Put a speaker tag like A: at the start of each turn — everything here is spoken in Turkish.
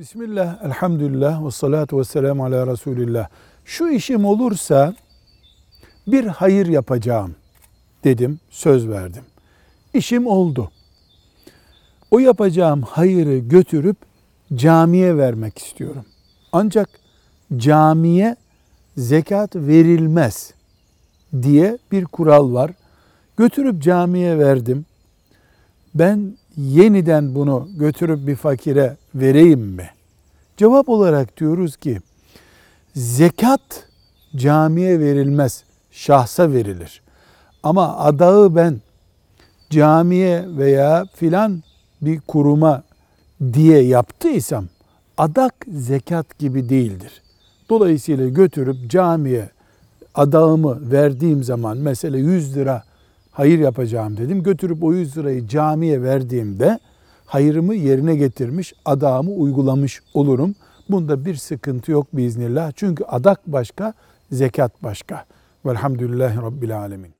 A: Bismillah, elhamdülillah ve salatu ve selamu ala Resulillah. Şu işim olursa bir hayır yapacağım dedim, söz verdim. İşim oldu. O yapacağım hayırı götürüp camiye vermek istiyorum. Ancak camiye zekat verilmez diye bir kural var. Götürüp camiye verdim. Ben yeniden bunu götürüp bir fakire vereyim mi? Cevap olarak diyoruz ki zekat camiye verilmez, şahsa verilir. Ama adağı ben camiye veya filan bir kuruma diye yaptıysam adak zekat gibi değildir. Dolayısıyla götürüp camiye adağımı verdiğim zaman mesela 100 lira hayır yapacağım dedim. Götürüp o 100 lirayı camiye verdiğimde hayırımı yerine getirmiş, adağımı uygulamış olurum. Bunda bir sıkıntı yok biiznillah. Çünkü adak başka, zekat başka. Velhamdülillahi Rabbil Alemin.